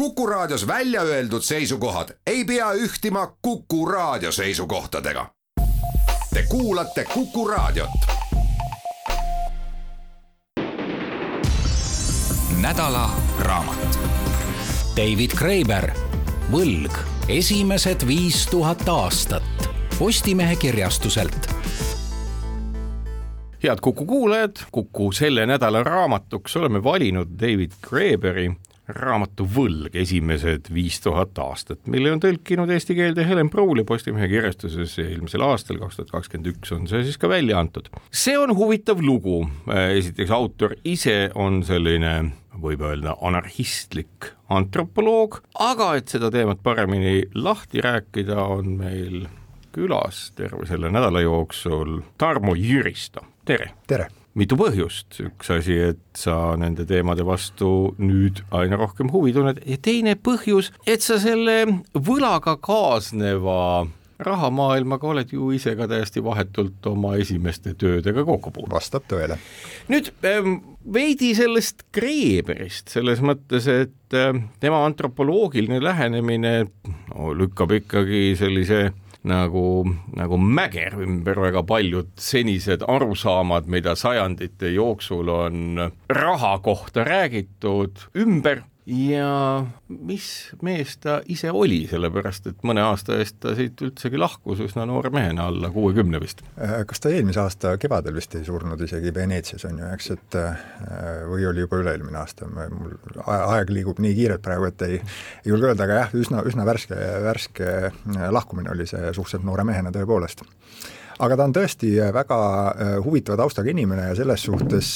Kuku Raadios välja öeldud seisukohad ei pea ühtima Kuku Raadio seisukohtadega. Te kuulate Kuku Raadiot. nädala raamat. David Kreiber, Võlg, esimesed viis tuhat aastat. Postimehe kirjastuselt head Kuku kuulajad, Kuku selle nädala raamatuks oleme valinud David Greberi raamatu Võlg esimesed viis tuhat aastat, mille on tõlkinud eesti keelde Helen Prouli Postimehe kirjastuses eelmisel aastal, kaks tuhat kakskümmend üks on see siis ka välja antud. see on huvitav lugu, esiteks autor ise on selline võib öelda anarhistlik antropoloog, aga et seda teemat paremini lahti rääkida, on meil külas terve selle nädala jooksul Tarmo Jüristo, tere! tere! Mitu põhjust, üks asi, et sa nende teemade vastu nüüd aina rohkem huvi tunned ja teine põhjus, et sa selle võlaga kaasneva rahamaailmaga oled ju ise ka täiesti vahetult oma esimeste töödega kokku puutunud. vastab tõele. nüüd ähm, veidi sellest Kreeberist, selles mõttes, et äh, tema antropoloogiline lähenemine no, lükkab ikkagi sellise nagu, nagu mäger ümber väga paljud senised arusaamad, mida sajandite jooksul on raha kohta räägitud, ümber ja mis mees ta ise oli, sellepärast et mõne aasta eest ta siit üldsegi lahkus üsna noore mehena, alla kuuekümne vist. Äh, kas ta eelmise aasta kevadel vist ei surnud isegi Veneetsias, on ju, eks, et äh, või oli juba üle-eelmine aasta, mul aeg liigub nii kiirelt praegu, et ei, ei julge öelda, aga jah, üsna, üsna värske, värske äh, lahkumine oli see suhteliselt noore mehena tõepoolest aga ta on tõesti väga huvitava taustaga inimene ja selles suhtes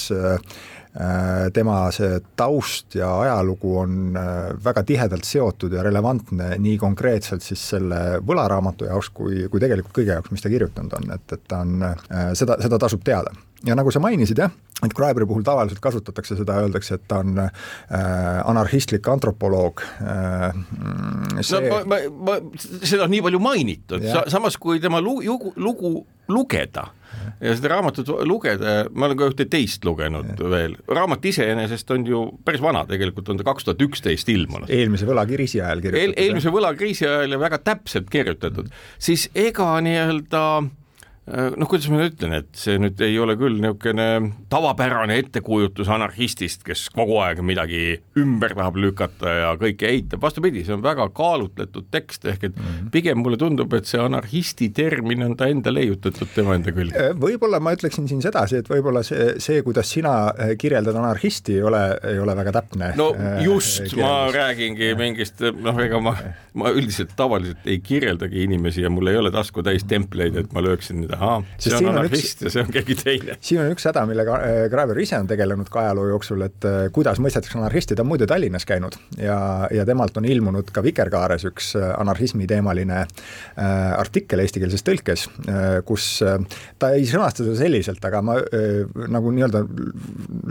tema see taust ja ajalugu on äh, väga tihedalt seotud ja relevantne nii konkreetselt siis selle võlaraamatu jaoks, kui, kui tegelikult kõige jaoks, mis ta kirjutanud on, et, et ta on, äh, seda, seda tasub teada. Ja nagu sa mainisid jah, et Graeberi puhul tavaliselt kasutatakse seda, öeldakse, et ta on äh, anarhistlik antropoloog äh,. See... no ma, ma, ma, seda on nii palju mainitud, samas kui tema lugu, lugu lugeda ja seda raamatut lugeda, ma olen ka ühte teist lugenud ja. veel, raamat iseenesest on ju päris vana, tegelikult on ta kaks tuhat üksteist ilmunud. eelmise võlakriisi ajal kirjutatud Eel,. eelmise võlakriisi ajal ja väga täpselt kirjutatud, siis ega nii-öelda Äh, noh, kuidas ma nüüd ütlen, et see nüüd ei ole küll niisugune tavapärane ettekujutus anarhistist, kes kogu aeg midagi ümber tahab lükata ja kõike eitab, vastupidi, see on väga kaalutletud tekst, ehk et -hmm. pigem mulle tundub, et see anarhisti termin on ta enda leiutatud tema enda külge. Äh, võib-olla ma ütleksin siin sedasi, et võib-olla see, see, kuidas sina äh, kirjeldad anarhisti, ei ole, ei ole väga täpne. no just, ma räägingi mingist, noh, ega ma, ma üldiselt tavaliselt ei kirjeldagi inimesi ja mul ei ole tasku täis templeid, et ma lööksin nüüd ahaa, see on anarhist ja see on keegi teine. siin on üks häda, millega Graeber ise on tegelenud ka ajaloo jooksul, et äh, kuidas mõistetakse anarhisti, ta on muide Tallinnas käinud ja, ja temalt on ilmunud ka Vikerkaares üks äh, anarhismi teemaline äh, artikkel eestikeelses tõlkes äh,, kus äh, ta ei sõnasta seda selliselt, aga ma äh, nagu nii-öelda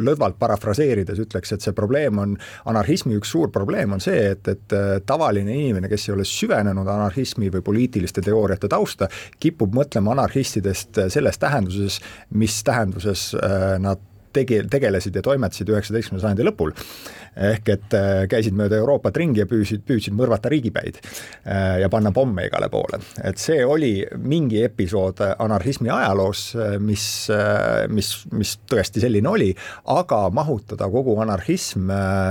lõdvalt parafraseerides ütleks, et see probleem on, anarhismi üks suur probleem on see, et, et tavaline inimene, kes ei ole süvenenud anarhismi või poliitiliste teooriate tausta, kipub mõtlema anarhisti anarhistidest äh, selles tähenduses, mis tähenduses äh, nad tegi, tegelesid ja toimetasid üheksateistkümnenda sajandi lõpul ehk et äh, käisid mööda Euroopat ringi ja püüdsid, püüdsid mõrvata riigipäid äh, ja panna pomme igale poole. et see oli mingi episood anarhismi ajaloos, äh, mis, mis, mis tõesti selline oli, aga mahutada kogu anarhism,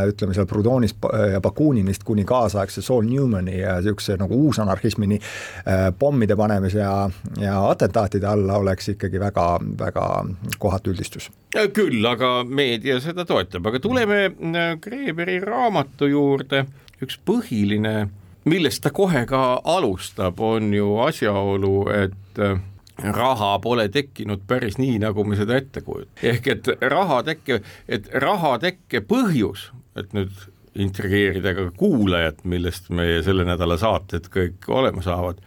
ütleme seal Proudhonist ja Bakuninist kuni kaasaegse Saul Newmani ja niisuguse nagu uusanarhismini pommide panemise ja, ja atentaatide alla oleks ikkagi väga, väga kohatu üldistus. küll, aga meedia seda toetab, aga tuleme Greberi raamatu juurde, üks põhiline, millest ta kohe ka alustab, on ju asjaolu, et äh, raha pole tekkinud päris nii, nagu me seda ette kujutame. ehk et raha tekke, et raha tekke põhjus, et nüüd intrigeerida ka kuulajat, millest meie selle nädala saated kõik olema saavad,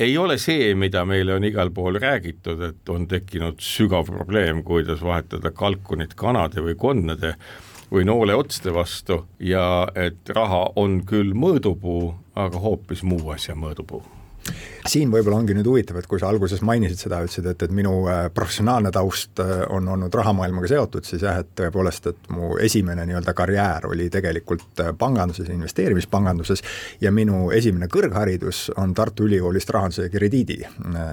ei ole see, mida meile on igal pool räägitud, et on tekkinud sügav probleem, kuidas vahetada kalkunit kanade või konnade või nooleotste vastu ja et raha on küll mõõdupuu, aga hoopis muu asja mõõdupuu siin võib-olla ongi nüüd huvitav, et kui sa alguses mainisid seda, ütlesid, et, et minu äh, professionaalne taust äh, on olnud rahamaailmaga seotud, siis jah, et tõepoolest, et mu esimene nii-öelda karjäär oli tegelikult äh, panganduses, investeerimispanganduses ja minu esimene kõrgharidus on Tartu Ülikoolist rahanduse ja krediidi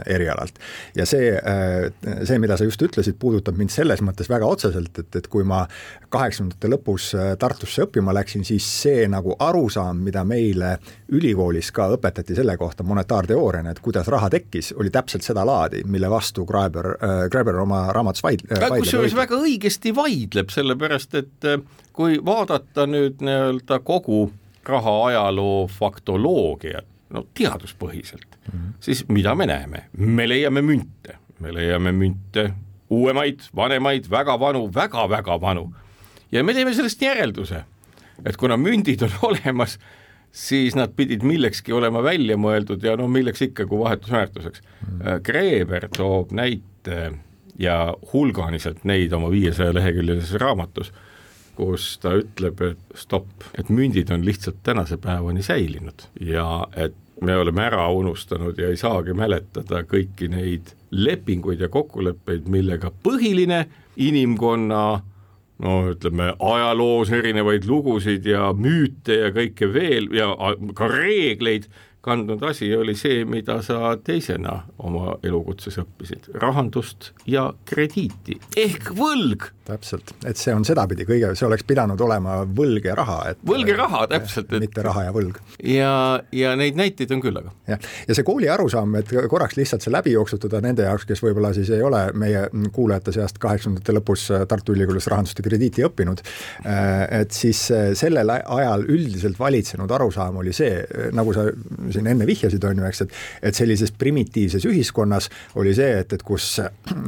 erialalt. ja see, see, mida sa just ütlesid, puudutab mind selles mõttes väga otseselt, et, et kui ma kaheksakümnendate lõpus Tartusse õppima läksin, siis see nagu arusaam, mida meile ülikoolis ka õpetati selle kohta monetaarteooriana, et kuidas raha tekkis, oli täpselt seda laadi, mille vastu Graeber äh,, Graeber oma raamatus vaid- äh,. kusjuures väga õigesti vaidleb, sellepärast et äh, kui vaadata nüüd nii-öelda kogu raha ajaloo faktoloogiat, no teaduspõhiselt mm, -hmm. siis mida me näeme, me leiame münte, me leiame münte uuemaid, vanemaid, väga vanu väga,, väga-väga vanu ja me teeme sellest järelduse, et kuna mündid on olemas, siis nad pidid millekski olema välja mõeldud ja no milleks ikka kui vahetusväärtuseks. Mm.. Kreeber toob näite ja hulganiselt neid oma viiesaja leheküljelises raamatus, kus ta ütleb, et stopp, et mündid on lihtsalt tänase päevani säilinud ja et me oleme ära unustanud ja ei saagi mäletada kõiki neid lepinguid ja kokkuleppeid, millega põhiline inimkonna no ütleme, ajaloos erinevaid lugusid ja müüte ja kõike veel ja ka reegleid kandnud asi oli see, mida sa teisena oma elukutses õppisid, rahandust ja krediiti ehk võlg. Täpselt, et see on sedapidi kõige, see oleks pidanud olema võlg ja raha, et võlg ja raha, täpselt. mitte raha ja võlg. ja, ja neid näiteid on küll, aga. jah, ja see kooli arusaam, et korraks lihtsalt see läbi jooksutada nende jaoks, kes võib-olla siis ei ole meie kuulajate seast kaheksakümnendate lõpus Tartu Ülikoolis rahandust ja krediiti õppinud, et siis sellel ajal üldiselt valitsenud arusaam oli see, nagu sa siin enne vihjasid, on ju, eks, et et sellises primitiivses ühiskonnas oli see, et, et kus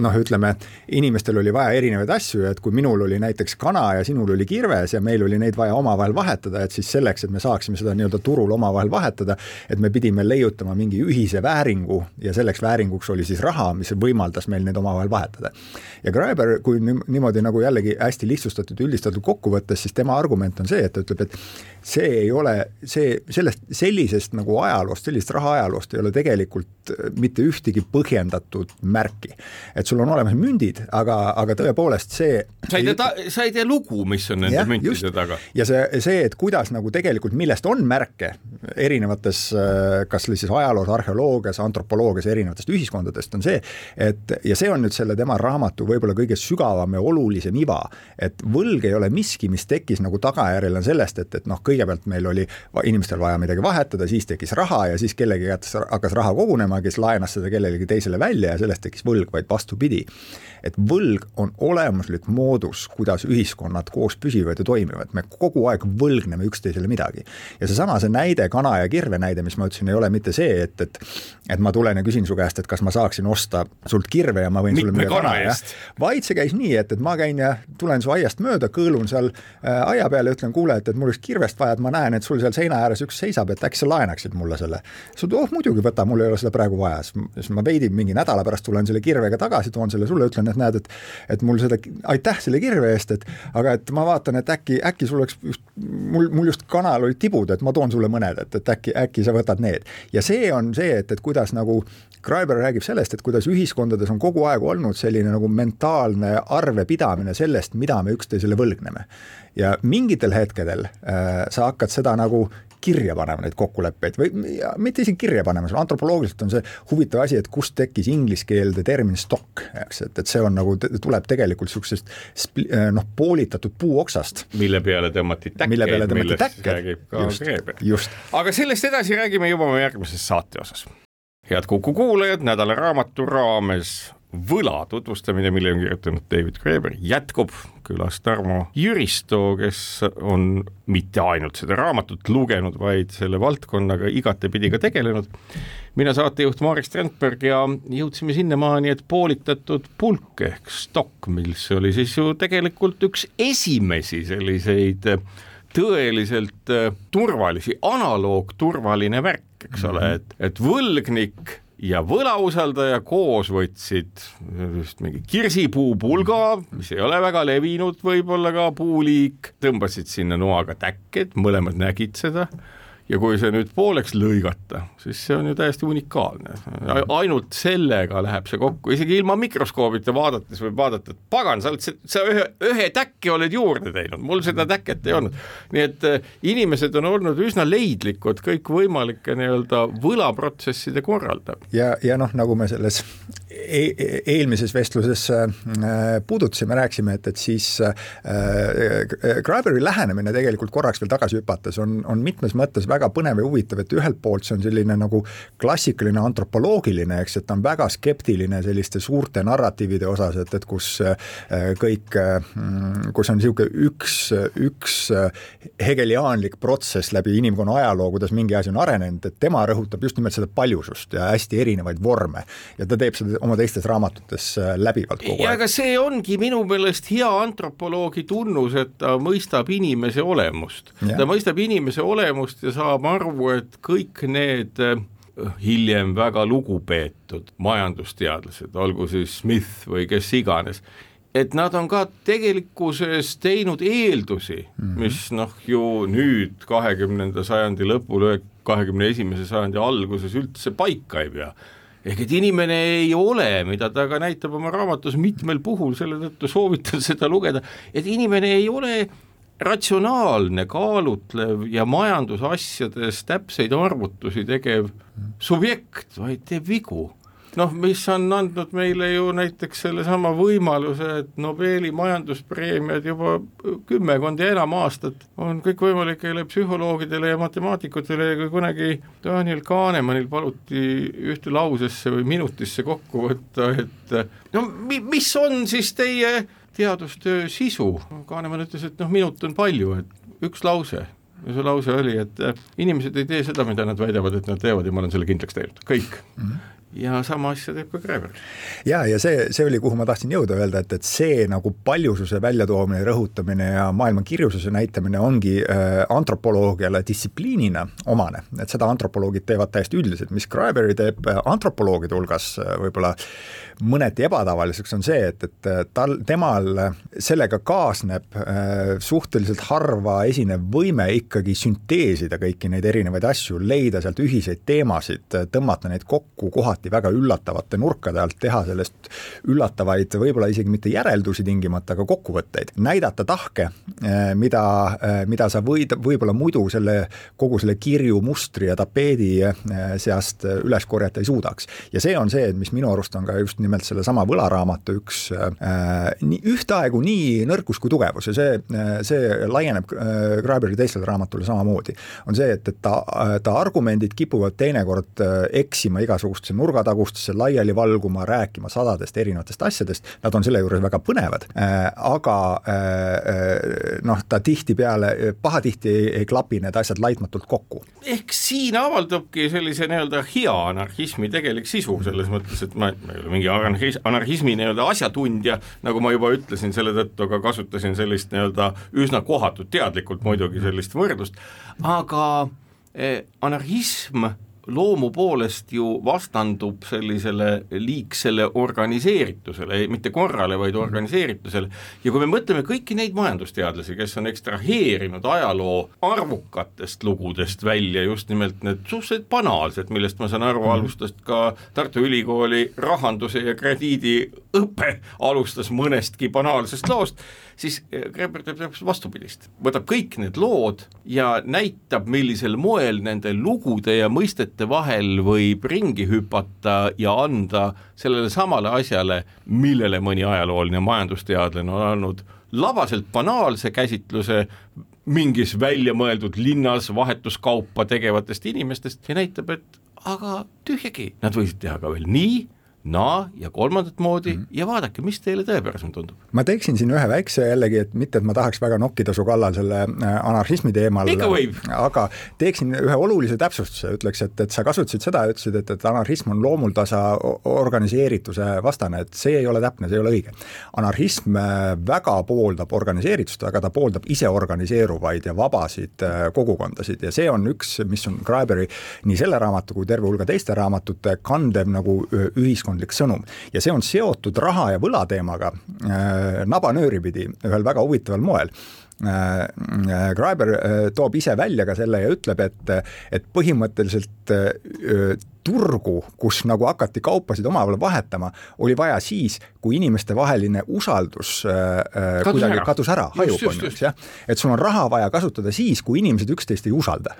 noh, ütleme, inimestel oli vaja erinevaid asju ja et kui minul oli näiteks kana ja sinul oli kirves ja meil oli neid vaja omavahel vahetada, et siis selleks, et me saaksime seda nii-öelda turul omavahel vahetada, et me pidime leiutama mingi ühise vääringu ja selleks vääringuks oli siis raha, mis võimaldas meil neid omavahel vahetada. ja Graeber, kui niimoodi nagu jällegi hästi lihtsustatud, üldistatud kokkuvõttes, siis tema argument on see, et ta ütleb, et see ei ole, see, sellest, sellisest nagu ajaloost, sellisest raha ajaloost ei ole tegelikult äh, mitte ühtegi põhjendatud märki. et sul on olemas mündid, aga, aga tõepoolest see sa ei tea, sa ei tea lugu, mis on nende müntide taga. ja see, see, et kuidas nagu tegelikult, millest on märke erinevates, äh, kas siis ajaloos, arheoloogias, antropoloogias, erinevatest ühiskondadest, on see, et ja see on nüüd selle tema raamatu võib-olla kõige sügavam ja olulisem iva, et võlg ei ole miski, mis tekkis nagu tagajärjel on sellest, et, et noh, kõigepealt meil oli inimestel vaja midagi vahetada, siis tekkis raha ja siis kellegi kätes hakkas raha kogunema, kes laenas seda kellelegi teisele välja ja sellest tekkis võlg, vaid vastupidi. Et võlg on olemuslik moodus, kuidas ühiskonnad koos püsivad ja toimivad, me kogu aeg võlgneme üksteisele midagi. ja seesama, see näide, kana ja kirve näide, mis ma ütlesin, ei ole mitte see, et, et et ma tulen ja küsin su käest, et kas ma saaksin osta sult kirve ja ma võin sulle müüa kana, jah. vaid see käis nii, et, et ma käin ja tulen su aiast mööda, kõõlun seal äh, aia peal ja ütlen, kuule, et, et mul oleks kirvest vaja, et ma näen, et sul seal seina ääres üks seisab, et äkki sa laenaksid mulle selle. sa ütled, oh muidugi võta, mul ei ole seda praegu vaja, siis ma veidi mingi nädala pärast tulen selle kirvega tagasi, toon selle sulle, ütlen, et näed, et et mul seda, aitäh selle kirve eest, et aga et ma vaatan, et äkki, äkki sul oleks just, mul, mul just kanal olid tibud, et ma toon sulle mõned, et, et äkki, äkki sa võtad need. ja see on see, et, et kuidas nagu Kraiber räägib sellest, et kuidas ühiskondades on kogu aeg olnud selline nagu mentaalne arvepidamine sellest, mida me üksteisele võlgneme. ja mingitel hetkedel äh, sa hakkad seda nagu kirja panema, neid kokkuleppeid või ja, mitte isegi kirja panema, see antropoloogiliselt on see huvitav asi, et kust tekkis ingliskeelde termin stock, eks, et, et see on nagu, tuleb tegelikult niisugusest äh, noh, poolitatud puuoksast. mille peale tõmmati täkke, mille peale tõmmati täkke, just, just. aga sellest edasi räägime juba järgmises saate osas. head Kuku kuulajad, nädala raamatu raames võla tutvustamine, mille on kirjutanud David Graeber, jätkub külas Tarmo Jüristo, kes on mitte ainult seda raamatut lugenud, vaid selle valdkonnaga igatepidi ka tegelenud. mina saatejuht Marek Strandberg ja jõudsime sinnamaani, et poolitatud pulk ehk stokk, mis oli siis ju tegelikult üks esimesi selliseid tõeliselt turvalisi, analoogturvaline värk, eks ole, mhm. et, et võlgnik ja võlausaldaja koos võtsid just mingi kirsipuupulga, mis ei ole väga levinud võib-olla ka puuliik, tõmbasid sinna noaga täkked, mõlemad nägid seda ja kui see nüüd pooleks lõigata, siis see on ju täiesti unikaalne. ainult sellega läheb see kokku, isegi ilma mikroskoobita vaadates võib vaadata, et pagan, sa oled, sa ühe, ühe täkke oled juurde teinud, mul seda täket ei olnud. nii et äh, inimesed on olnud üsna leidlikud kõikvõimalike nii-öelda võlaprotsesside korraldab. ja, ja noh, nagu me selles e e eelmises vestluses äh, puudutasime, rääkisime, et, et siis äh, Graberi lähenemine tegelikult korraks veel tagasi hüpates on, on mitmes mõttes väga väga põnev ja huvitav, et ühelt poolt see on selline nagu klassikaline antropoloogiline, eks, et ta on väga skeptiline selliste suurte narratiivide osas, et, et kus äh, kõik, mm, kus on niisugune üks, üks äh, hegeliaanlik protsess läbi inimkonna ajaloo, kuidas mingi asi on arenenud, et tema rõhutab just nimelt seda paljusust ja hästi erinevaid vorme. ja ta teeb seda oma teistes raamatutes äh, läbivalt kogu ja aeg. aga see ongi minu meelest hea antropoloogi tunnus, et ta mõistab inimese olemust. ta mõistab inimese olemust ja saab saab aru, et kõik need äh, hiljem väga lugupeetud majandusteadlased, olgu siis Smith või kes iganes, et nad on ka tegelikkuses teinud eeldusi mm, -hmm. mis noh, ju nüüd kahekümnenda sajandi lõpul, kahekümne esimese sajandi alguses üldse paika ei pea ehk et inimene ei ole, mida ta ka näitab oma raamatus mitmel puhul, selle tõttu soovitan seda lugeda, et inimene ei ole ratsionaalne, kaalutlev ja majandusasjades täpseid arvutusi tegev subjekt, vaid teeb vigu. noh, mis on andnud meile ju näiteks sellesama võimaluse, et Nobeli majanduspreemiad juba kümmekond ja enam aastat on kõikvõimalikele psühholoogidele ja matemaatikutele ja kui kunagi Daniel Kahnemanil paluti ühte lausesse või minutisse kokku võtta, et no mi-, mis on siis teie teadustöö sisu, Kaneman ütles, et noh, minut on palju, et üks lause. Ja see lause oli, et äh, inimesed ei tee seda, mida nad väidavad, et nad teevad ja ma olen selle kindlaks teinud, kõik. Mm. -hmm ja sama asja teeb ka Greber. ja, ja see, see oli, kuhu ma tahtsin jõuda, öelda, et, et see nagu paljususe väljatoomine, rõhutamine ja maailma kirjususe näitamine ongi äh, antropoloogiale distsipliinina omane, et seda antropoloogid teevad täiesti üldiselt, mis Greberi teeb äh, antropoloogide hulgas äh, võib-olla mõneti ebatavaliseks, on see, et, et äh, tal, temal sellega kaasneb äh, suhteliselt harva esinev võime ikkagi sünteesida kõiki neid erinevaid asju, leida sealt ühiseid teemasid, tõmmata neid kokku kohati väga üllatavate nurkade alt, teha sellest üllatavaid, võib-olla isegi mitte järeldusi tingimata, aga kokkuvõtteid, näidata tahke, eh, mida, mida sa võid võib-olla muidu selle, kogu selle kirju, mustri ja tapeedi seast üles korjata ei suudaks. ja see on see, mis minu arust on ka just nimelt sellesama võlaraamatu üks äh, nii ühtaegu nii nõrkus kui tugevus ja see, see laieneb Graberi teistele raamatule samamoodi. on see, et, et ta, ta argumendid kipuvad teinekord eksima igasugustesse nurgatagustesse laiali valguma, rääkima sadadest erinevatest asjadest, nad on selle juures väga põnevad äh,, aga äh, noh, ta tihtipeale, pahatihti ei, ei klapi need asjad laitmatult kokku. ehk siin avaldubki sellise nii-öelda hea anarhismi tegelik sisu, selles mõttes, et ma, ma ei ole mingi anarhis-, anarhismi nii-öelda asjatundja, nagu ma juba ütlesin, selle tõttu ka kasutasin sellist nii-öelda üsna kohatut, teadlikult muidugi sellist võrdlust, aga eh, anarhism loomu poolest ju vastandub sellisele liigsele organiseeritusele, mitte korrale, vaid organiseeritusele, ja kui me mõtleme kõiki neid majandusteadlasi, kes on ekstraheerinud ajaloo arvukatest lugudest välja just nimelt need suhteliselt banaalsed, millest ma saan aru, mhm. alustas ka Tartu Ülikooli rahanduse ja krediidiõpe, alustas mõnestki banaalsest loost, siis Kreber teeb täpselt vastupidist, võtab kõik need lood ja näitab, millisel moel nende lugude ja mõistete vahel võib ringi hüpata ja anda sellele samale asjale, millele mõni ajalooline majandusteadlane on andnud labaselt banaalse käsitluse mingis väljamõeldud linnas vahetuskaupa tegevatest inimestest ja näitab, et aga tühjagi, nad võisid teha ka veel nii naa ja kolmandat moodi mm -hmm. ja vaadake, mis teile tõepärasem tundub. ma teeksin siin ühe väikse jällegi, et mitte, et ma tahaks väga nokkida su kallal selle äh, anarhismi teemal, aga teeksin ühe olulise täpsustuse, ütleks, et, et sa kasutasid seda, ütlesid, et, et anarhism on loomuldasa organiseerituse vastane, et see ei ole täpne, see ei ole õige. anarhism äh, väga pooldab organiseeritust, aga ta pooldab iseorganiseeruvaid ja vabasid äh, kogukondasid ja see on üks, mis on Graberi nii selle raamatu kui terve hulga teiste raamatute kandev nagu ühiskond ühiskondlik sõnum. ja see on seotud raha ja võla teemaga äh, nabanööri pidi ühel väga huvitaval moel äh, Graeber toob ise välja ka selle ja ütleb, et, et põhimõtteliselt turgu, kus nagu hakati kaupasid omavahel vahetama, oli vaja siis, kui inimestevaheline usaldus äh, kuidagi ära. kadus ära, hajub, on ju, eks jah. et sul on raha vaja kasutada siis, kui inimesed üksteist ei usalda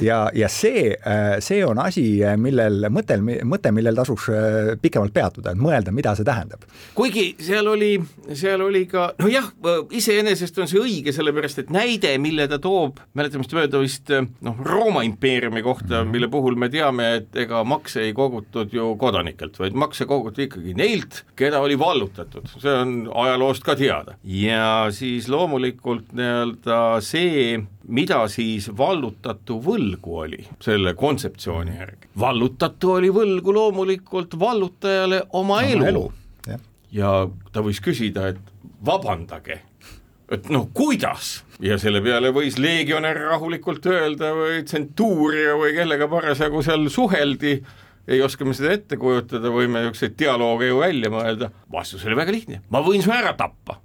ja, ja see, äh, see on asi, millel mõtel, mõte, millel tasuks äh, pikemalt peatuda, et mõelda, mida see tähendab. kuigi seal oli, seal oli ka, nojah, iseenesest on see õige, sellepärast et näide, mille ta toob, mäletamist mööda vist noh, Rooma impeeriumi kohta, mhm. mille puhul me teame, et ega makse ei kogutud ju kodanikelt, vaid makse koguti ikkagi neilt, keda oli vallutatud, see on ajaloost ka teada. ja siis loomulikult nii-öelda see, mida siis vallutatu võlgu oli selle kontseptsiooni järgi. vallutatu oli võlgu loomulikult vallutajale oma, oma elu, elu. Ja. ja ta võis küsida, et vabandage, et noh, kuidas ja selle peale võis legionär rahulikult öelda või tsentuuria või kellega parasjagu seal suheldi, ei oska me seda ette kujutada, võime niisuguseid dialoogi ju välja mõelda, vastus oli väga lihtne, ma võin su ära tappa.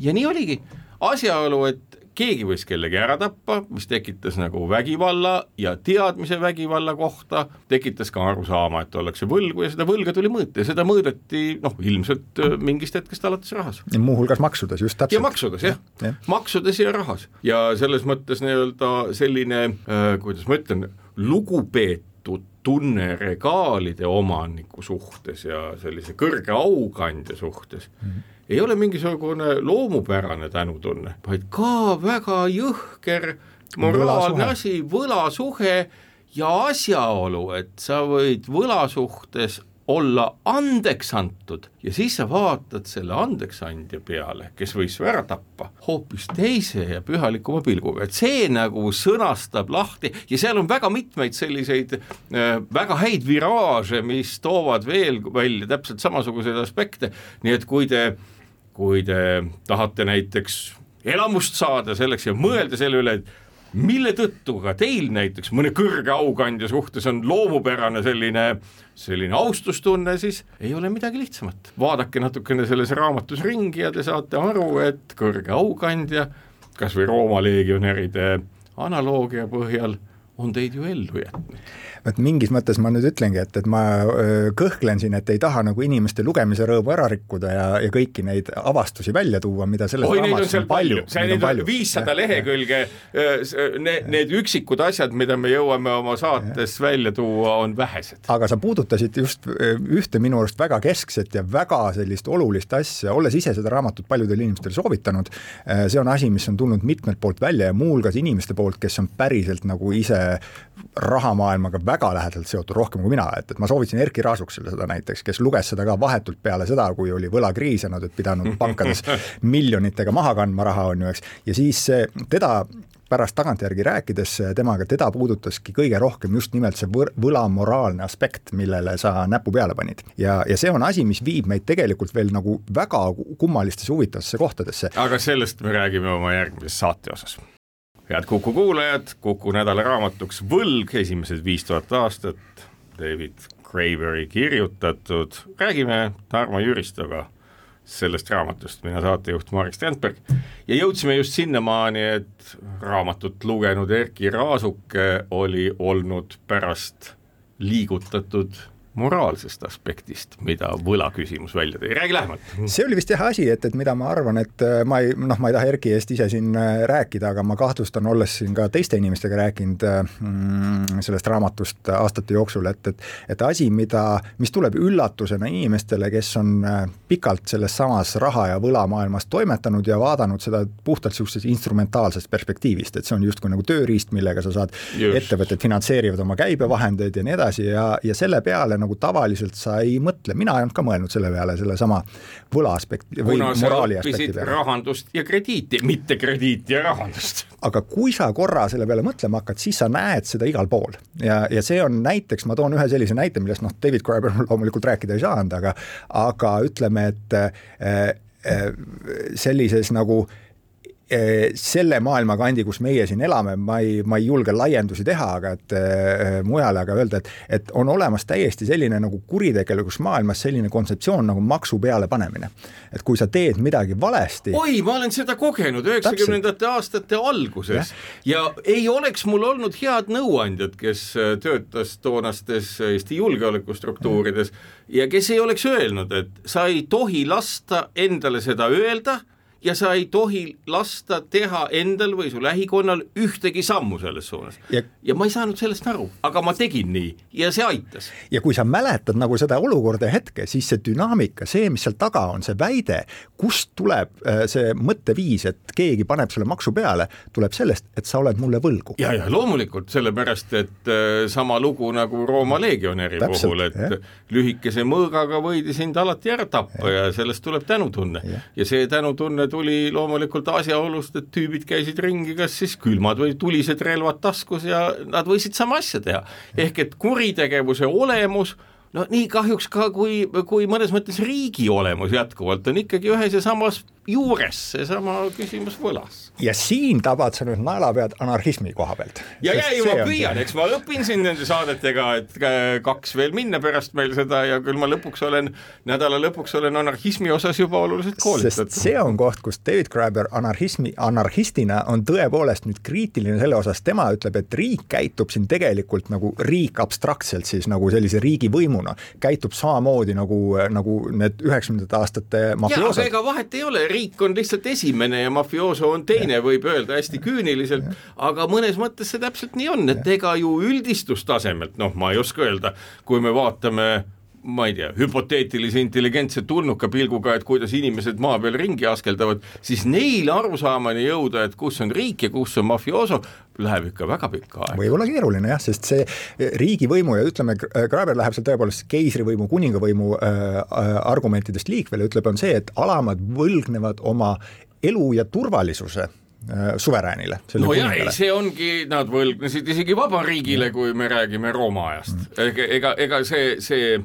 ja nii oligi, asjaolu, et keegi võis kellegi ära tappa, mis tekitas nagu vägivalla ja teadmise vägivalla kohta, tekitas ka arusaama, et ollakse võlgu ja seda võlga tuli mõõta ja seda mõõdeti noh, ilmselt äh, mingist hetkest alates rahas. muuhulgas maksudes, just täpselt. ja maksudes jah ja. ja., maksudes ja rahas ja selles mõttes nii-öelda selline äh,, kuidas ma ütlen, lugupeetud tunne regaalide omaniku suhtes ja sellise kõrge aukandja suhtes mm -hmm ei ole mingisugune loomupärane tänutunne, vaid ka väga jõhker moraalne asi, võlasuhe ja asjaolu, et sa võid võla suhtes olla andeks antud ja siis sa vaatad selle andeksandja peale, kes võis su ära tappa, hoopis teise ja pühalikuma pilguga, et see nagu sõnastab lahti ja seal on väga mitmeid selliseid äh, väga häid viraaže, mis toovad veel välja täpselt samasuguseid aspekte, nii et kui te äh, kui te tahate näiteks elamust saada selleks ja mõelda selle üle, et mille tõttu ka teil näiteks mõne kõrge aukandja suhtes on loomupärane selline, selline austustunne, siis ei ole midagi lihtsamat. vaadake natukene selles raamatus ringi ja te saate aru, et kõrge aukandja, kas või Rooma legionäride analoogia põhjal, on teid ju ellu jätnud et mingis mõttes ma nüüd ütlengi, et, et ma kõhklen siin, et ei taha nagu inimeste lugemise rõõmu ära rikkuda ja, ja kõiki neid avastusi välja tuua, mida selles Oi, raamatus on, on palju. Neid on viissada lehekülge, need, need üksikud asjad, mida me jõuame oma saates ja. välja tuua, on vähesed. aga sa puudutasid just ühte minu arust väga keskset ja väga sellist olulist asja, olles ise seda raamatut paljudele inimestele soovitanud, see on asi, mis on tulnud mitmelt poolt välja ja muuhulgas inimeste poolt, kes on päriselt nagu ise rahamaailmaga väga väga lähedalt seotud, rohkem kui mina, et, et ma soovitasin Erkki Raasuksele seda näiteks, kes luges seda ka vahetult peale seda, kui oli võlakriis ja nad olid pidanud pankades miljonitega maha kandma raha, on ju, eks, ja siis teda pärast tagantjärgi rääkides temaga, teda puudutaski kõige rohkem just nimelt see võr-, võla moraalne aspekt, millele sa näpu peale panid. ja, ja see on asi, mis viib meid tegelikult veel nagu väga kummalistesse huvitavatesse kohtadesse. aga sellest me räägime oma järgmises saate osas head Kuku kuulajad, Kuku nädala raamatuks Võlg, esimesed viis tuhat aastat, David Graveri kirjutatud, räägime Tarmo Jüristoga sellest raamatust, mina saatejuht Marek Strandberg. Ja jõudsime just sinnamaani, et raamatut lugenud Erkki Raasuke oli olnud pärast liigutatud moraalsest aspektist, mida võlaküsimus välja tõi, räägi lähemalt. see oli vist jah asi, et, et mida ma arvan, et äh, ma ei, noh, ma ei taha Erki eest ise siin äh, rääkida, aga ma kahtlustan, olles siin ka teiste inimestega rääkinud mm, sellest raamatust aastate jooksul, et, et et asi, mida, mis tuleb üllatusena inimestele, kes on pikalt selles samas raha- ja võlamaailmas toimetanud ja vaadanud seda puhtalt niisugusest instrumentaalsest perspektiivist, et see on justkui nagu tööriist, millega sa saad, ettevõtted finantseerivad oma käibevahendeid ja nii edasi ja, ja selle peale nagu tavaliselt sa ei mõtle, mina ei olnud ka mõelnud selle peale, sellesama võla aspekti või Kuna moraali aspekti peale. rahandust ja krediiti, mitte krediiti ja rahandust. aga kui sa korra selle peale mõtlema hakkad, siis sa näed seda igal pool ja, ja see on näiteks, ma toon ühe sellise näite, millest noh, David Graeber loomulikult rääkida ei saanud, aga aga ütleme, et äh, äh, sellises nagu Eh, selle maailmakandi, kus meie siin elame, ma ei, ma ei julge laiendusi teha, aga et äh, mujale, aga öelda, et et on olemas täiesti selline nagu kuritegelikus maailmas selline kontseptsioon nagu maksu pealepanemine. et kui sa teed midagi valesti oi, ma olen seda kogenud üheksakümnendate aastate alguses ja. ja ei oleks mul olnud head nõuandjat, kes äh, töötas toonastes Eesti julgeolekustruktuurides ja. ja kes ei oleks öelnud, et sa ei tohi lasta endale seda öelda ja sa ei tohi lasta teha endal või su lähikonnal ühtegi sammu selles suunas. ja, ja ma ei saanud sellest aru, aga ma tegin nii ja see aitas. ja kui sa mäletad nagu seda olukorda ja hetke, siis see dünaamika, see, mis seal taga on, see väide, kust tuleb äh, see mõtteviis, et keegi paneb selle maksu peale, tuleb sellest, et sa oled mulle võlgu. ja, ja loomulikult, sellepärast et äh, sama lugu nagu Rooma legionäri puhul, et jah. lühikese mõõgaga võidi sind alati ära tappa ja, ja sellest tuleb tänutunne ja, ja see tänutunne tuli loomulikult asjaolust, et tüübid käisid ringi kas siis külmad või tulised relvad taskus ja nad võisid sama asja teha. ehk et kuritegevuse olemus no nii kahjuks ka, kui, kui mõnes mõttes riigi olemus jätkuvalt on ikkagi ühes ja samas juures seesama küsimus võlas. ja siin tabad sa nüüd naelapead anarhismi koha pealt. ja, ja ei, ma püüan, eks ma õpin siin nende saadetega, et kaks veel minna pärast meil seda ja küll ma lõpuks olen, nädala lõpuks olen anarhismi osas juba oluliselt koolitatud. see on koht, kus David Graeber anarhismi, anarhistina on tõepoolest nüüd kriitiline selle osas, tema ütleb, et riik käitub siin tegelikult nagu riik abstraktselt siis nagu sellise riigivõimuna, käitub samamoodi nagu, nagu need üheksakümnendate aastate mafioosod. ega vahet ei ole riik on lihtsalt esimene ja mafiooso on teine, võib öelda hästi küüniliselt, aga mõnes mõttes see täpselt nii on, et ega ju üldistustasemelt, noh, ma ei oska öelda, kui me vaatame ma ei tea, hüpoteetilise intelligentse tulnuka pilguga, et kuidas inimesed maa peal ringi askeldavad, siis neile arusaamani jõuda, et kus on riik ja kus on mafiooso, läheb ikka väga pikka aega. võib-olla keeruline jah, sest see riigivõimu ja ütleme, Graeber läheb seal tõepoolest keisrivõimu, kuningavõimu äh, argumentidest liikvele, ütleb, on see, et alamad võlgnevad oma elu ja turvalisuse suveräänile. no jaa, ei see ongi, nad võlgnesid isegi vabariigile, kui me räägime Rooma ajast mm., ega, ega see, see,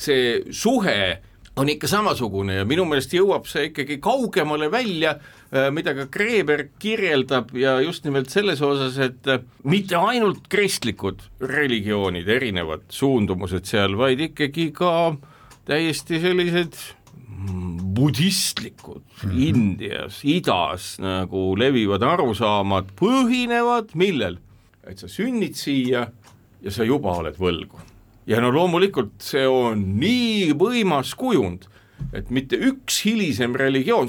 see suhe on ikka samasugune ja minu meelest jõuab see ikkagi kaugemale välja, äh, mida ka Kreeber kirjeldab ja just nimelt selles osas, et äh, mitte ainult kristlikud religioonid, erinevad suundumused seal, vaid ikkagi ka täiesti sellised budistlikud mm -hmm. Indias, idas nagu levivad arusaamad põhinevad millel? et sa sünnid siia ja sa juba oled võlgu ja no loomulikult see on nii võimas kujund, et mitte üks hilisem religioon,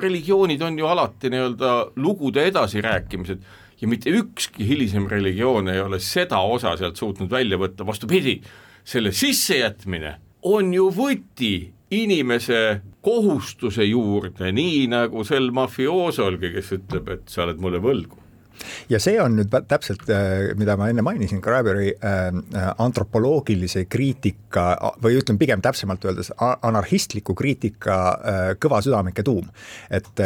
religioonid on ju alati nii-öelda lugude edasirääkimised ja mitte ükski hilisem religioon ei ole seda osa sealt suutnud välja võtta, vastupidi, selle sissejätmine on ju võti inimese kohustuse juurde, nii nagu sel mafioosolgi, kes ütleb, et sa oled mulle võlgu ja see on nüüd täpselt, äh, mida ma enne mainisin, Graberi äh, äh, antropoloogilise kriitika või ütleme pigem täpsemalt öeldes anarhistliku kriitika kõvasüdamike tuum. et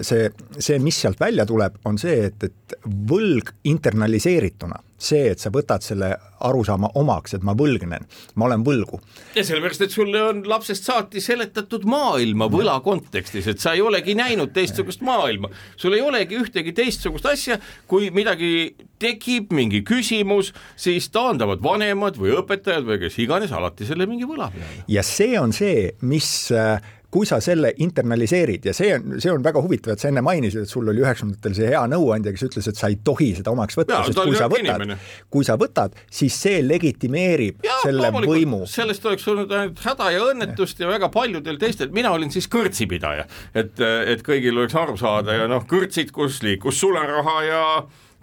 see, see, mis sealt välja tuleb, on see, et, et võlg internaliseerituna see, et sa võtad selle arusaama omaks, et ma võlgnen, ma olen võlgu. ja sellepärast, et sulle on lapsest saati seletatud maailma võla kontekstis, et sa ei olegi näinud teistsugust maailma, sul ei olegi ühtegi teistsugust asja, kui midagi tekib, mingi küsimus, siis taandavad vanemad või õpetajad või kes iganes alati selle mingi võla peale. ja see on see, mis äh, kui sa selle internaliseerid ja see on, see on väga huvitav, et sa enne mainisid, et sul oli üheksakümnendatel see hea nõuandja, kes ütles, et sa ei tohi seda omaks võtta, sest kui sa võtad, kui sa võtad, siis see legitimeerib ja, selle võimu. sellest oleks olnud ainult häda ja õnnetust ja väga paljudel teistel, mina olin siis kõrtsipidaja, et, et kõigil oleks aru saada ja noh, kõrtsid, kus liikus sularaha ja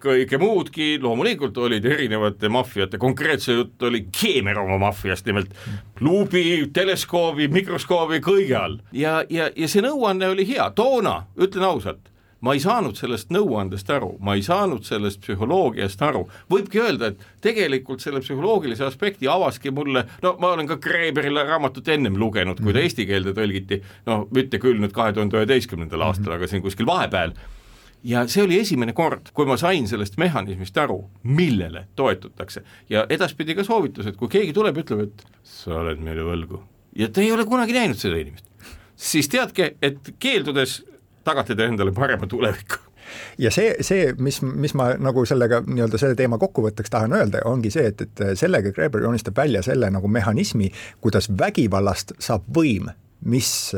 kõike muudki, loomulikult olid erinevate maffiate, konkreetse jutt oli Keemeroma maffiast, nimelt luubi, teleskoobi, mikroskoobi, kõige all. ja, ja, ja see nõuanne oli hea, toona, ütlen ausalt, ma ei saanud sellest nõuandest aru, ma ei saanud sellest psühholoogiast aru, võibki öelda, et tegelikult selle psühholoogilise aspekti avaski mulle, no ma olen ka Kreeberile raamatut ennem lugenud, kui ta mhm. eesti keelde tõlgiti, no mitte küll nüüd kahe tuhande üheteistkümnendal aastal, mhm. aga siin kuskil vahepeal ja see oli esimene kord, kui ma sain sellest mehhanismist aru, millele toetutakse. Ja edaspidi ka soovitus, et kui keegi tuleb, ütleb, et sa oled meile võlgu. Ja te ei ole kunagi näinud seda inimest, siis teadke, et keeldudes tagate te endale parema tuleviku. Ja see, see, mis, mis ma nagu sellega nii-öelda selle teema kokkuvõtteks tahan öelda, ongi see, et, et sellega Greber joonistab välja selle nagu mehhanismi, kuidas vägivallast saab võim mis,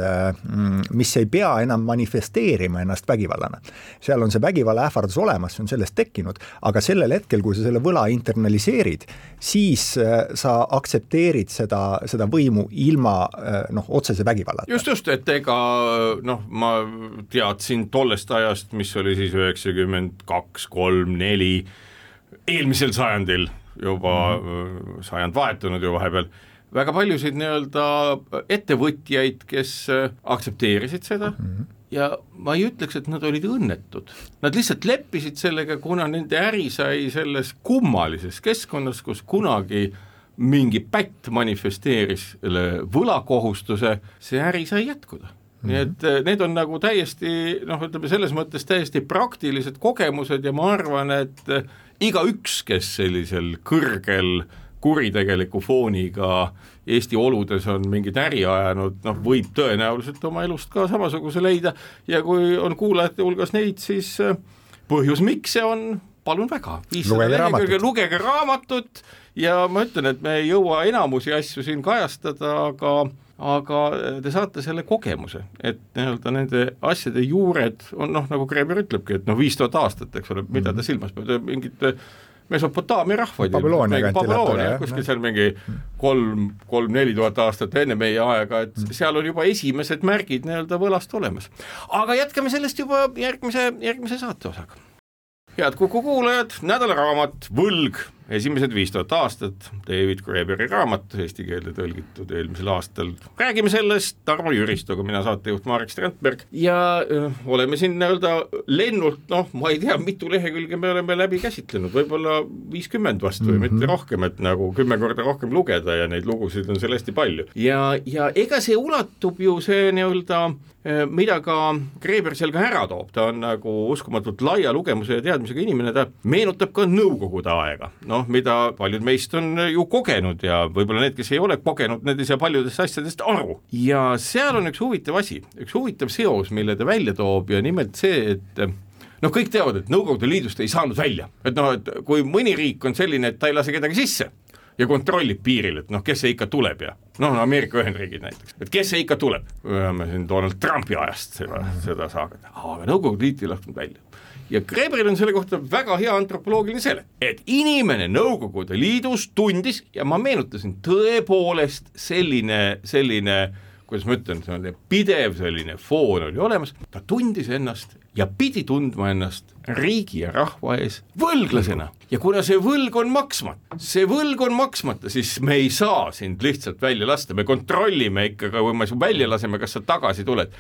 mm, mis ei pea enam manifesteerima ennast vägivallana. seal on see vägivalla ähvardus olemas, see on sellest tekkinud, aga sellel hetkel, kui sa selle võla internaliseerid, siis äh, sa aktsepteerid seda, seda võimu ilma äh, noh, otsese vägivallata. just, just, et ega noh, ma teadsin tollest ajast, mis oli siis üheksakümmend kaks, kolm, neli, eelmisel sajandil juba mm -hmm. sajand vahetunud ju vahepeal väga paljusid nii-öelda ettevõtjaid, kes äh, aktsepteerisid seda mm -hmm. ja ma ei ütleks, et nad olid õnnetud, nad lihtsalt leppisid sellega, kuna nende äri sai selles kummalises keskkonnas, kus kunagi mingi pätt manifesteeris selle võlakohustuse, see äri sai jätkuda mm. -hmm. nii et äh, need on nagu täiesti noh, ütleme selles mõttes täiesti praktilised kogemused ja ma arvan, et äh, igaüks, kes sellisel kõrgel äh, kuritegeliku fooniga Eesti oludes on mingit äri ajanud, noh, võib tõenäoliselt oma elust ka samasuguse leida ja kui on kuulajate hulgas neid, siis äh, põhjus, miks see on, palun väga, lugege raamatut, lugege raamatut ja ma ütlen, et me ei jõua enamusi asju siin kajastada, aga aga te saate selle kogemuse, et nii-öelda nende asjade juured on noh, nagu Kreemer ütlebki, et noh, viis tuhat aastat, eks ole, mida ta silmas peab, mingit Mesopotaamia rahvaid. Kuskil seal mingi kolm, kolm-neli tuhat aastat enne meie aega, et mm. seal on juba esimesed märgid nii-öelda võlast olemas. aga jätkame sellest juba järgmise, järgmise saate osaga. head Kuku kuulajad, nädalaraamat Võlg esimesed viis tuhat aastat, David Graberi raamat, eesti keelde tõlgitud eelmisel aastal. räägime sellest Tarmo Jüristoga, mina saatejuht Marek Strandberg ja öö, oleme siin nii-öelda lennult, noh, ma ei tea, mitu lehekülge me oleme läbi käsitlenud, võib-olla viiskümmend vast või mm -hmm. mitte mhm. rohkem, et nagu kümme korda rohkem lugeda ja neid lugusid on seal hästi palju. ja, ja ega see ulatub ju see nii-öelda mida ka Kreeber seal ka ära toob, ta on nagu uskumatult laia lugemuse ja teadmisega inimene, ta meenutab ka nõukogude aega, noh noh, mida paljud meist on ju kogenud ja võib-olla need, kes ei ole kogenud, need ei saa paljudest asjadest aru. ja seal on üks huvitav asi, üks huvitav seos, mille ta välja toob ja nimelt see, et noh, kõik teavad, et Nõukogude Liidust ei saanud välja, et noh, et kui mõni riik on selline, et ta ei lase kedagi sisse ja kontrollib piiril, et noh, kes see ikka tuleb ja noh, Ameerika Ühendriigid näiteks, et kes see ikka tuleb, me siin Donald Trumpi ajast seda, seda saaga, aga Nõukogude Liit ei lasknud välja ja Kreberil on selle kohta väga hea antropoloogiline sele, et inimene Nõukogude Liidus tundis ja ma meenutasin tõepoolest selline, selline kuidas ma ütlen, selline pidev selline foon oli olemas, ta tundis ennast ja pidi tundma ennast riigi ja rahva ees võlglasena. ja kuna see võlg on maksmata, see võlg on maksmata, siis me ei saa sind lihtsalt välja lasta, me kontrollime ikka, kui me su välja laseme, kas sa tagasi tuled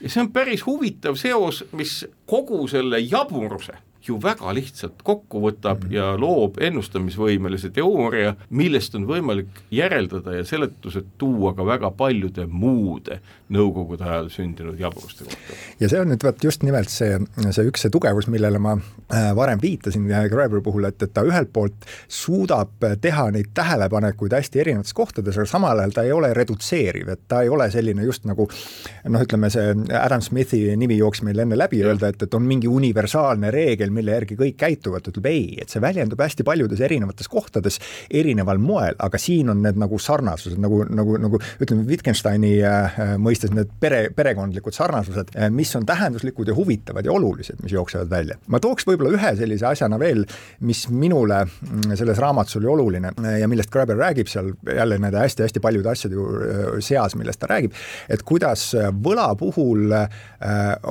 ja see on päris huvitav seos, mis kogu selle jaburuse ju väga lihtsalt kokku võtab mm -hmm. ja loob ennustamisvõimelise teooria, millest on võimalik järeldada ja seletused tuua ka väga paljude muude nõukogude ajal sündinud jaburuste kohta. ja see on nüüd vot just nimelt see, see üks see tugevus, millele ma äh, varem viitasin Graberi puhul, et, et ta ühelt poolt suudab teha neid tähelepanekuid hästi erinevates kohtades, aga samal ajal ta ei ole redutseeriv, et ta ei ole selline just nagu noh, ütleme see Adam Smithi nimi jooksis meil enne läbi, öelda, et, et on mingi universaalne reegel, mille järgi kõik käituvad, ütleb ei, et see väljendub hästi paljudes erinevates kohtades erineval moel, aga siin on need nagu sarnasused nagu, nagu, nagu ütleme, Wittgensteini äh, mõistes need pere, perekondlikud sarnasused, äh, mis on tähenduslikud ja huvitavad ja olulised, mis jooksevad välja. ma tooks võib-olla ühe sellise asjana veel, mis minule mm, selles raamatus oli oluline äh, ja millest Graeber räägib seal jälle nende hästi-hästi paljude asjade seas, millest ta räägib, et kuidas võla puhul äh,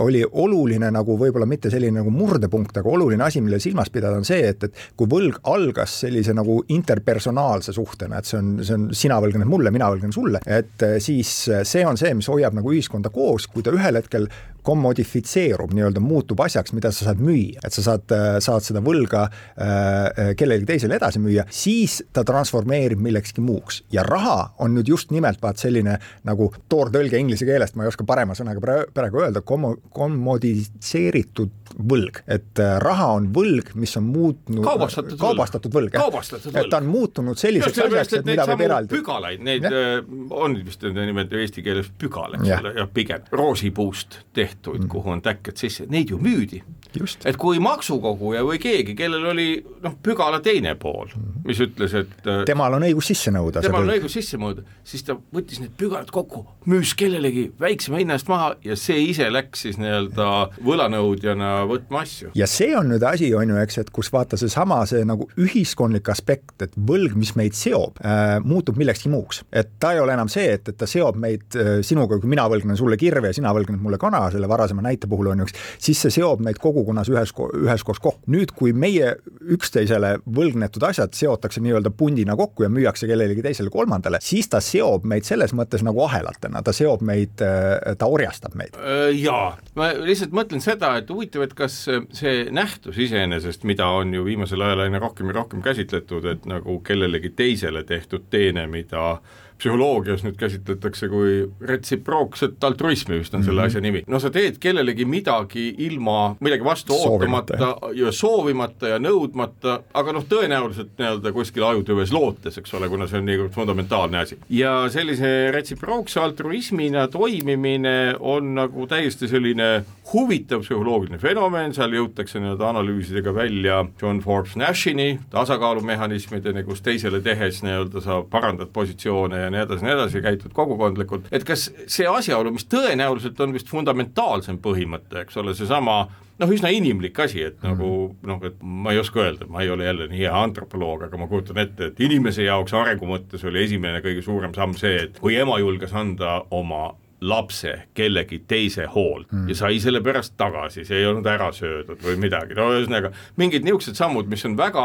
oli oluline nagu võib-olla mitte selline nagu murdepunkt, aga oluline asi, mille silmas pidada, on see, et, et kui võlg algas sellise nagu interpersonaalse suhtena, et see on, see on sina võlgned mulle, mina võlgnen sulle, et siis see on see, mis hoiab nagu ühiskonda koos, kui ta ühel hetkel kommodifitseerub, nii-öelda muutub asjaks, mida sa saad müüa, et sa saad, saad seda võlga äh, kellelegi teisele edasi müüa, siis ta transformeerib millekski muuks. Ja raha on nüüd just nimelt vaat selline nagu toortõlge inglise keelest, ma ei oska parema sõnaga praegu öelda, kommo-, kommoditseeritud võlg, et äh, raha on võlg, mis on muutnud kaubastatud, kaubastatud võlg, kaubastatud võlg, et ta on muutunud selliseks asjaks, et mida võib eraldi pügalaid, neid ja? Äh, on vist nende nimed eesti keeles pügal, eks ole, jah, pigem. Roosipuust tehtud ajalehteid mm., kuhu on täkked sisse, neid ju müüdi. Et kui maksukoguja või keegi, kellel oli noh, pügala teine pool, mis ütles, et äh, temal on õigus sisse nõuda. temal on õigus sisse nõuda, siis ta võttis need pügalad kokku, müüs kellelegi väiksema hinna eest maha ja see ise läks siis nii-öelda võlanõudjana võtma asju. ja see on nüüd asi, on ju, eks, et kus vaata seesama, see nagu ühiskondlik aspekt, et võlg, mis meid seob äh,, muutub millekski muuks. et ta ei ole enam see, et, et ta seob meid äh, sinuga, kui mina võlgnen sulle kirve ja sina võlgned mulle kana, selle varasema näite puhul on ju, eks, siis see seob meid kogukonnas ühes, üheskoos kokku. nüüd, kui meie üksteisele võlgnetud asjad seotakse nii-öelda pundina kokku ja müüakse kellelegi teisele kolmandale, siis ta seob meid selles mõttes nagu ahelatena, ta seob meid, ta orjastab meid. Äh, jaa, ma lihtsalt mõtlen seda, et huvitav, et kas see nähtus iseenesest, mida on ju viimasel ajal aina rohkem ja rohkem käsitletud, et nagu kellelegi teisele tehtud teene, mida psühholoogias nüüd käsitletakse kui retsiprookset altruismi vist on mm -hmm. selle mhm. asja nimi. no sa teed kellelegi midagi ilma midagi vastu soovimata ootamata ja soovimata ja nõudmata, aga noh, tõenäoliselt nii-öelda kuskil ajutüves lootes, eks ole, kuna see on niivõrd fundamentaalne asi. ja sellise retsiprookse altruismina toimimine on nagu täiesti selline huvitav psühholoogiline fenomen, seal jõutakse nii-öelda analüüsidega välja John Forbes Nashini tasakaalumehhanismideni, kus teisele tehes nii-öelda sa parandad positsioone ja nii edasi, nii edasi, käitud kogukondlikult, et kas see asjaolu, mis tõenäoliselt on vist fundamentaalsem põhimõte, eks ole, seesama noh, üsna inimlik asi, et -hmm. nagu noh, et ma ei oska öelda, ma ei ole jälle nii hea antropoloog, aga ma kujutan ette, et inimese jaoks arengu mõttes oli esimene kõige suurem samm see, et kui ema julges anda oma lapse kellegi teise hoolt mm. ja sai selle pärast tagasi, see ei olnud ära söödud või midagi, no ühesõnaga mingid niisugused sammud, mis on väga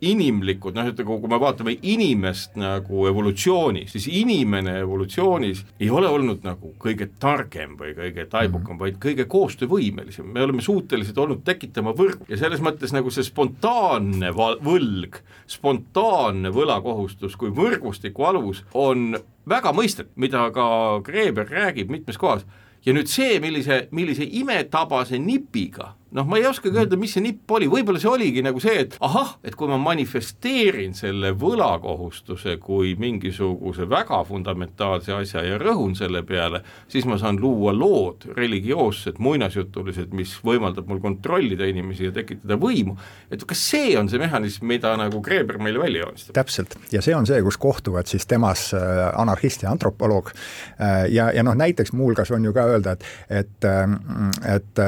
inimlikud, noh, et kui me vaatame inimest nagu evolutsioonis, siis inimene evolutsioonis ei ole olnud nagu kõige targem või kõige taibukam mm, -hmm. vaid kõige koostöövõimelisem, me oleme suutelised olnud tekitama võrgu ja selles mõttes nagu see spontaanne võlg, spontaanne võlakohustus kui võrgustiku alus on väga mõistet, mida ka Kreeber räägib mitmes kohas ja nüüd see, millise, millise imetabase nipiga noh, ma ei oskagi öelda, mis see nipp oli, võib-olla see oligi nagu see, et ahah, et kui ma manifesteerin selle võlakohustuse kui mingisuguse väga fundamentaalse asja ja rõhun selle peale, siis ma saan luua lood, religioossed, muinasjutulised, mis võimaldab mul kontrollida inimesi ja tekitada võimu. et kas see on see mehhanism, mida nagu Kreeber meile välja joonistab? täpselt, ja see on see, kus kohtuvad siis temas äh, anarhist ja antropoloog äh, ja, ja noh, näiteks muuhulgas on ju ka öelda, et, et, äh, et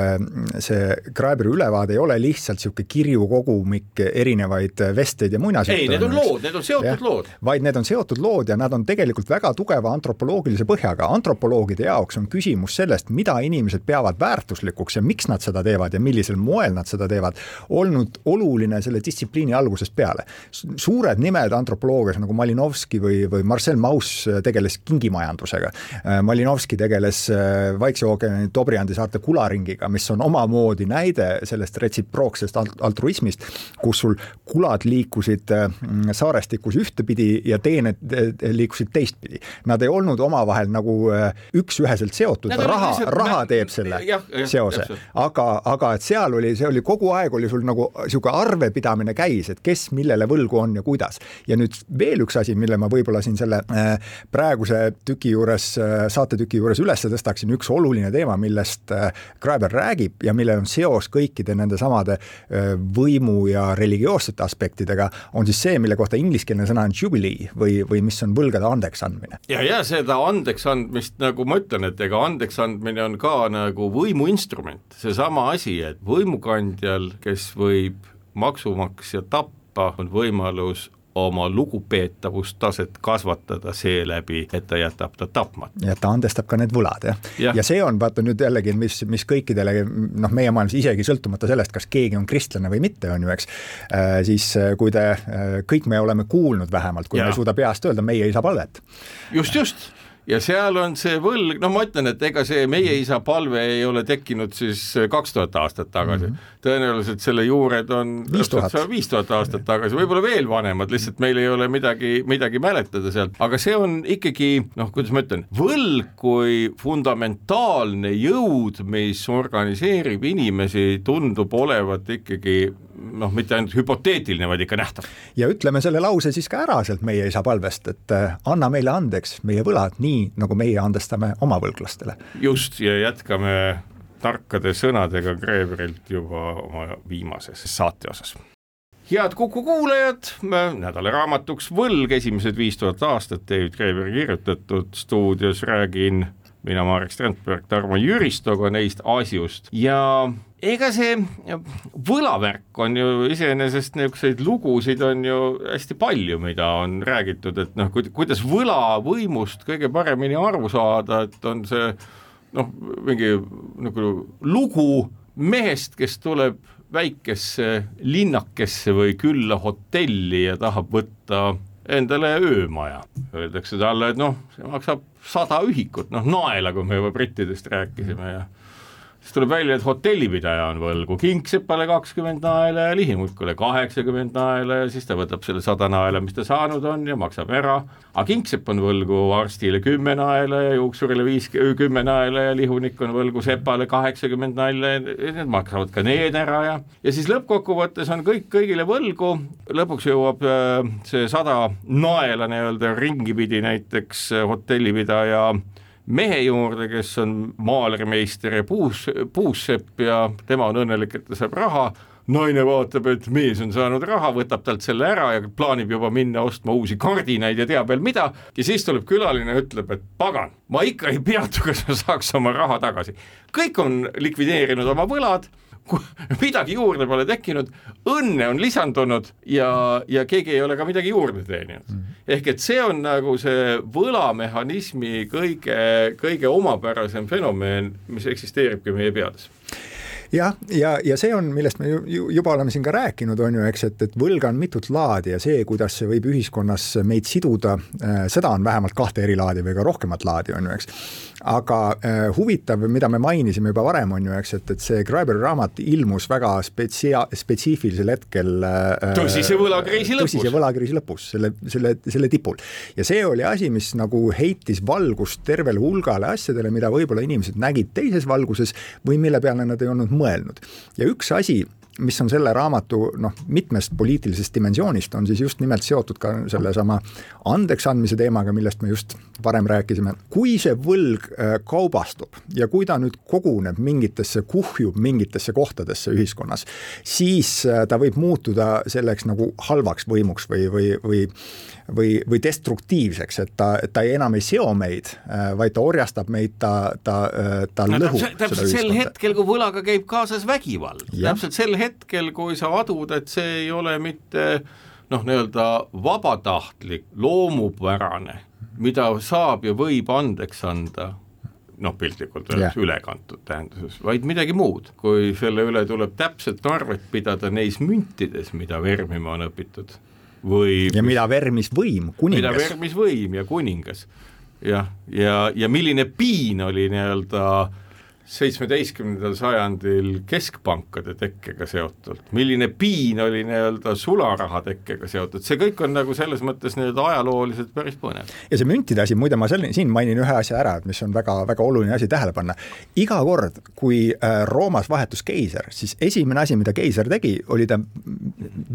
see Graeberi ülevaade ei ole lihtsalt niisugune kirju kogumik erinevaid vesteid ja muinasjutte. ei, need on lood, need on seotud ja, lood. vaid need on seotud lood ja nad on tegelikult väga tugeva antropoloogilise põhjaga. antropoloogide jaoks on küsimus sellest, mida inimesed peavad väärtuslikuks ja miks nad seda teevad ja millisel moel nad seda teevad, olnud oluline selle distsipliini algusest peale. suured nimed antropoloogias nagu Malinovski või, või Marcel Mauss tegeles kingimajandusega. Malinovski tegeles Vaikse ookeani Dobrjandi saarte kularingiga, mis on omamoodi näide näide sellest retsiprooksest altruismist, kus sul kulad liikusid mm, saarestikus ühtepidi ja teened liikusid teistpidi. Nad ei olnud omavahel nagu äh, üks-üheselt seotud, raha, raha teeb selle jah, jah, seose, aga, aga et seal oli, see oli kogu aeg oli sul nagu niisugune arvepidamine käis, et kes millele võlgu on ja kuidas. ja nüüd veel üks asi, mille ma võib-olla siin selle äh, praeguse tüki juures, äh, saatetüki juures üles tõstaksin, üks oluline teema, millest Graeber räägib ja millel on seos seos kõikide nende samade võimu ja religioossete aspektidega, on siis see, mille kohta ingliskeelne sõna on jubilee või, või mis on võlgade andeksandmine. ja, ja seda andeksandmist, nagu ma ütlen, et ega andeksandmine on ka nagu võimuinstrument, seesama asi, et võimukandjal, kes võib maksumaksja tappa, on võimalus oma lugupeetavustaset kasvatada seeläbi, et ta jätab ta tapmata. ja ta andestab ka need võlad, jah ja. ja see on vaata nüüd jällegi, mis, mis kõikidele noh, meie maailmas isegi sõltumata sellest, kas keegi on kristlane või mitte, on ju, eks äh,, siis äh, kui te äh,, kõik me oleme kuulnud vähemalt, kui ja. me ei suuda peast öelda meie isa palvet. just, just ja seal on see võlg, no ma ütlen, et ega see meie isa palve ei ole tekkinud siis kaks tuhat aastat tagasi mm. -hmm. tõenäoliselt selle juured on viis tuhat aastat tagasi, võib-olla veel vanemad, lihtsalt meil ei ole midagi, midagi mäletada sealt, aga see on ikkagi noh, kuidas ma ütlen, võlg kui fundamentaalne jõud, mis organiseerib inimesi, tundub olevat ikkagi noh, mitte ainult hüpoteetiline, vaid ikka nähtav. ja ütleme selle lause siis ka ära sealt meie isa palvest, et äh, anna meile andeks meie võlad, nii nagu meie andestame oma võlglastele. just, ja jätkame tarkade sõnadega Greverilt juba oma viimases saate osas. Head Kuku kuulajad, nädala raamatuks Võlg, esimesed viis tuhat aastat, David Greveri kirjutatud, stuudios räägin. Mina, Marek Strandberg, Tarmo Jüristoga neist asjust. Ja ega see võlavärk on ju iseenesest niisuguseid lugusid on ju hästi palju, mida on räägitud, et noh, kuidas võlavõimust kõige paremini aru saada, et on see noh, mingi nagu lugu mehest, kes tuleb väikesse linnakesse või külla hotelli ja tahab võtta endale öömaja. Öeldakse talle, et noh, see maksab sada ühikut, noh naela, kui me juba brittidest rääkisime ja siis tuleb välja, et hotellipidaja on võlgu. Kingsepale kakskümmend naela ja lihimuikule kaheksakümmend naela ja siis ta võtab selle sada naela, mis ta saanud on ja maksab ära, aga kingsepp on võlgu arstile kümme naela ja juuksurile viis, kümme naela ja lihunik on võlgu sepale kaheksakümmend naela ja need maksavad ka need ära ja ja siis lõppkokkuvõttes on kõik kõigile võlgu, lõpuks jõuab äh, see sada naela nii-öelda ringi pidi näiteks hotellipidaja mehe juurde, kes on maalermeister ja puus, puussepp ja tema on õnnelik, et ta saab raha, naine vaatab, et mees on saanud raha, võtab talt selle ära ja plaanib juba minna ostma uusi kardinaid ja teab veel mida, ja siis tuleb külaline ja ütleb, et pagan, ma ikka ei peatu, kas ma saaks oma raha tagasi. kõik on likvideerinud oma võlad midagi juurde pole tekkinud, õnne on lisandunud ja, ja keegi ei ole ka midagi juurde teeninud mm. -hmm. ehk et see on nagu see võlamehhanismi kõige, kõige omapärasem fenomen, mis eksisteeribki meie peades jah, ja, ja, ja see on, millest me ju, juba oleme siin ka rääkinud, on ju, eks, et, et võlga on mitut laadi ja see, kuidas see võib ühiskonnas meid siduda, äh, seda on vähemalt kahte eri laadi või ka rohkemat laadi, on ju, eks aga äh, huvitav, mida me mainisime juba varem, on ju, eks, et, et see Graeberi raamat ilmus väga spetsia-, spetsiifilisel hetkel äh, tõsise võlakriisi lõpus. tõsise võlakriisi lõpus, selle, selle, selle tipul. ja see oli asi, mis nagu heitis valgust tervele hulgale asjadele, mida võib-olla inimesed nägid teises valguses või mille peale nad ei olnud mõelnud. ja üks asi, mis on selle raamatu noh, mitmest poliitilisest dimensioonist, on siis just nimelt seotud ka sellesama andeksandmise teemaga, millest me just varem rääkisime. kui see võlg äh, kaubastub ja kui ta nüüd koguneb mingitesse, kuhjub mingitesse kohtadesse ühiskonnas, siis äh, ta võib muutuda selleks nagu halvaks võimuks või, või, või või, või destruktiivseks, et ta, ta ei, enam ei seo meid, äh, vaid ta orjastab meid, ta, ta, ta no, lõhub täpselt, täpselt sel hetkel, kui võlaga käib kaasas vägivald, täpselt sel hetkel, kui sa adud, et see ei ole mitte noh, nii-öelda vabatahtlik, loomupärane, mida saab ja võib andeks anda, noh, piltlikult öeldes yeah. ülekantud tähenduses, vaid midagi muud. kui selle üle tuleb täpselt arvet pidada neis müntides, mida vermima on õpitud või ja mida vermis võim, kuningas. mida vermis võim ja kuningas. jah, ja, ja, ja milline piin oli nii-öelda äh, seitsmeteistkümnendal sajandil keskpankade tekkega seotult, milline piin oli nii-öelda sularaha tekkega seotud, see kõik on nagu selles mõttes nii-öelda ajalooliselt päris põnev. ja see müntide asi, muide ma selle, siin mainin ühe asja ära, mis on väga, väga oluline asi tähele panna. iga kord, kui äh, Roomas vahetus keiser, siis esimene asi, mida keiser tegi, oli ta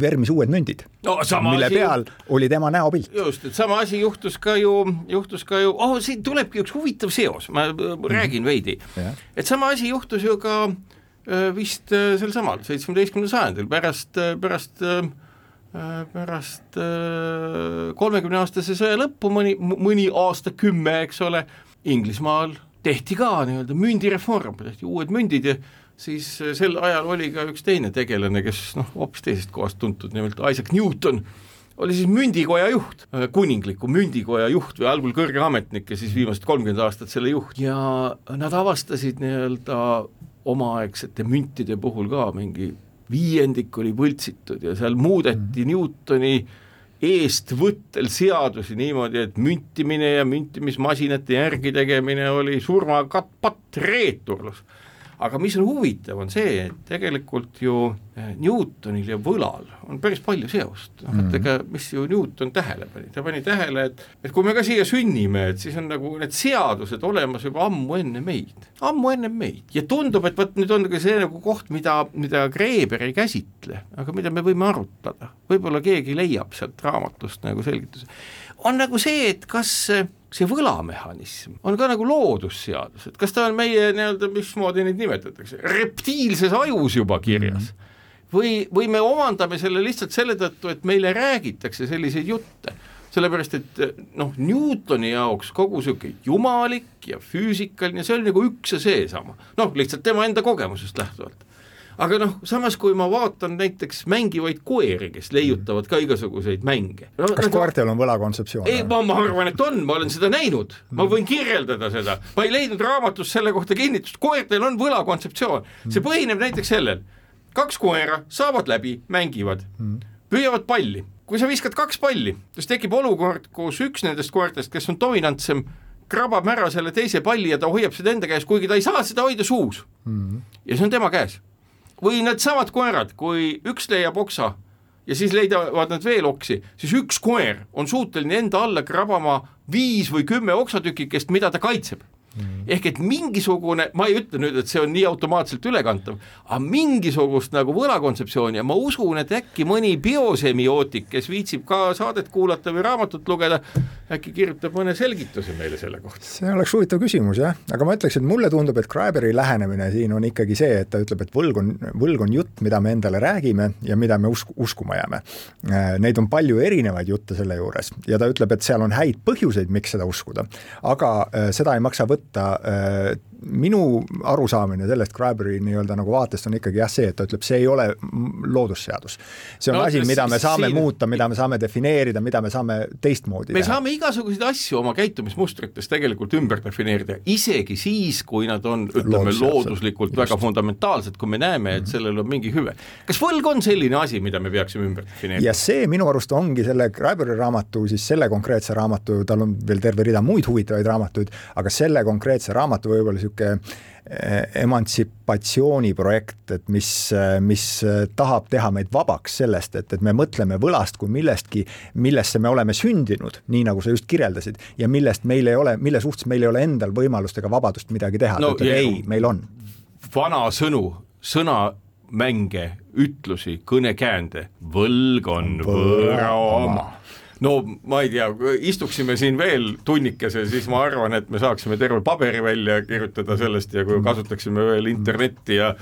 vermis uued mündid no,. mille asi... peal oli tema näopilt. just, et sama asi juhtus ka ju, juhtus ka ju, oh siin tulebki üks huvitav seos, ma räägin mm -hmm. Et sama asi juhtus ju ka äh, vist äh, sel samal seitsmeteistkümnendal sajandil pärast, äh, pärast pärast kolmekümne aastase sõja lõppu, mõni, mõni aastakümme, eks ole, Inglismaal tehti ka nii-öelda mündireform, tehti uued mündid ja siis sel ajal oli ka üks teine tegelane, kes noh, hoopis teisest kohast tuntud, nimelt Isaac Newton oli siis mündikoja juht, kuningliku mündikoja juht või algul kõrge ametnik ja siis viimased kolmkümmend aastat selle juht. Ja nad avastasid nii-öelda omaaegsete müntide puhul ka mingi viiendik oli võltsitud ja seal muudeti mm. Newtoni eestvõttel seadusi niimoodi, et müntimine ja müntimismasinate järgi tegemine oli surmapatt reeturlus aga mis on huvitav, on see, et tegelikult ju eh, Newtonil ja võlal on päris palju seost, noh et mhm. ega mis ju Newton tähele pani, ta pani tähele, et et kui me ka siia sünnime, et siis on nagu need seadused olemas juba ammu enne meid, ammu enne meid. Ja tundub, et vot nüüd on ka see nagu koht, mida, mida Kreeber ei käsitle, aga mida me võime arutada, võib-olla keegi leiab sealt raamatust nagu selgituse, on nagu see, et kas see võlamehhanism on ka nagu loodusseadus, et kas ta on meie nii-öelda, mismoodi neid nimetatakse, reptiilses ajus juba kirjas mm. -hmm. või, või me omandame selle lihtsalt selle tõttu, et meile räägitakse selliseid jutte sellepärast et noh, Newtoni jaoks kogu niisugune jumalik ja füüsikaline, see oli nagu üks ja seesama, noh, lihtsalt tema enda kogemusest lähtuvalt aga noh, samas kui ma vaatan näiteks mängivaid koeri, kes leiutavad ka igasuguseid mänge. No,. kas nagu, koertel on võlakontseptsioon? ei, ma, ma arvan, et on, ma olen seda näinud, ma võin kirjeldada seda, ma ei leidnud raamatus selle kohta kinnitust, koertel on võlakontseptsioon, see põhineb näiteks sellel, kaks koera saavad läbi, mängivad, püüavad palli, kui sa viskad kaks palli, siis tekib olukord, kus üks nendest koertest, kes on dominantsem, krabab ära selle teise palli ja ta hoiab seda enda käes, kuigi ta ei saa seda hoida suus. Mm. -hmm. ja see on tema käes või needsamad koerad, kui üks leiab oksa ja siis leidavad nad veel oksi, siis üks koer on suuteline enda alla krabama viis või kümme oksatükikest, mida ta kaitseb Mm. Ehk et mingisugune, ma ei ütle nüüd, et see on nii automaatselt ülekantav, aga mingisugust nagu võlakontseptsiooni ja ma usun, et äkki mõni biosemiootik, kes viitsib ka saadet kuulata või raamatut lugeda, äkki kirjutab mõne selgituse meile selle kohta. see oleks huvitav küsimus jah, aga ma ütleks, et mulle tundub, et Graberi lähenemine siin on ikkagi see, et ta ütleb, et võlg on, võlg on jutt, mida me endale räägime ja mida me usk-, uskuma jääme. Äh, neid on palju erinevaid jutte selle juures ja ta ütleb, et seal on häid põhjuseid, miks seda uskuda, aga äh, seda ei maksa võtta, äh, minu arusaamine sellest Graberi nii-öelda nagu vaatest on ikkagi jah see, et ta ütleb, see ei ole loodusseadus. see on no, asi, mida me saame siin... muuta, mida me saame defineerida, mida me saame teistmoodi me teha. saame igasuguseid asju oma käitumismustrites tegelikult ümber defineerida, isegi siis, kui nad on, ütleme, looduslikult just. väga fundamentaalsed, kui me näeme, et mhm. sellel on mingi hüve. kas võlg on selline asi, mida me peaksime ümber defineerima? ja see minu arust ongi selle Graberi raamatu, siis selle konkreetse raamatu, tal on veel terve rida muid huvitavaid raamatuid, aga selle konkreetse raamatu võib-olla niisugune eh, emantsipatsiooniprojekt, et mis, mis tahab teha meid vabaks sellest, et, et me mõtleme võlast kui millestki, millesse me oleme sündinud, nii nagu sa just kirjeldasid, ja millest meil ei ole, mille suhtes meil ei ole endal võimalust ega vabadust midagi teha. No,, ütleb ei, meil on. vanasõnu, sõnamänge, ütlusi, kõnekäände, võlg on võõra oma no ma ei tea, istuksime siin veel tunnikese, siis ma arvan, et me saaksime terve paberi välja kirjutada sellest ja kui kasutaksime veel internetti ja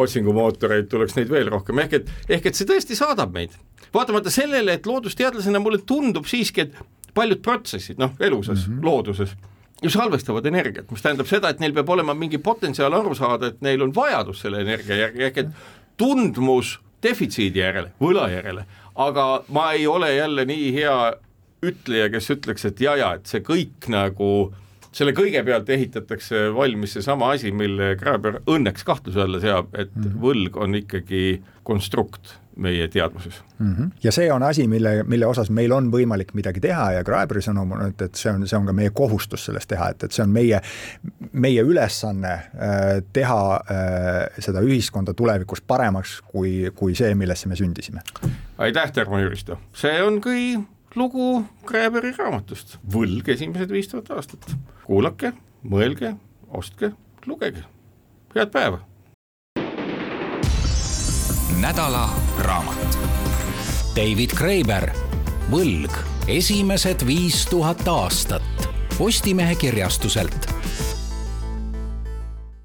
otsingumootoreid, tuleks neid veel rohkem, ehk et, ehk et see tõesti saadab meid. vaatamata sellele, et loodusteadlasena mulle tundub siiski, et paljud protsessid, noh, elusas mm, -hmm. looduses, just halvestavad energiat, mis tähendab seda, et neil peab olema mingi potentsiaal aru saada, et neil on vajadus selle energia järgi, ehk et tundmus defitsiidi järele, võla järele aga ma ei ole jälle nii hea ütleja, kes ütleks, et ja-ja, et see kõik nagu selle kõige pealt ehitatakse valmis seesama asi, mille Graeber õnneks kahtluse alla seab, et mm -hmm. võlg on ikkagi konstrukt meie teadvuses mm. -hmm. ja see on asi, mille, mille osas meil on võimalik midagi teha ja Graeberi sõnum on, et, et see on, see on ka meie kohustus sellest teha, et, et see on meie, meie ülesanne äh, teha äh, seda ühiskonda tulevikus paremaks, kui, kui see, millesse me sündisime. aitäh, Tarmo Jüristo, see on kui lugu Graeberi raamatust. Võlg esimesed viis tuhat aastat. kuulake, mõelge, ostke, lugege, head päeva! Nädala raamat. David Kreiber, Võlg, esimesed viis tuhat aastat. Postimehe kirjastuselt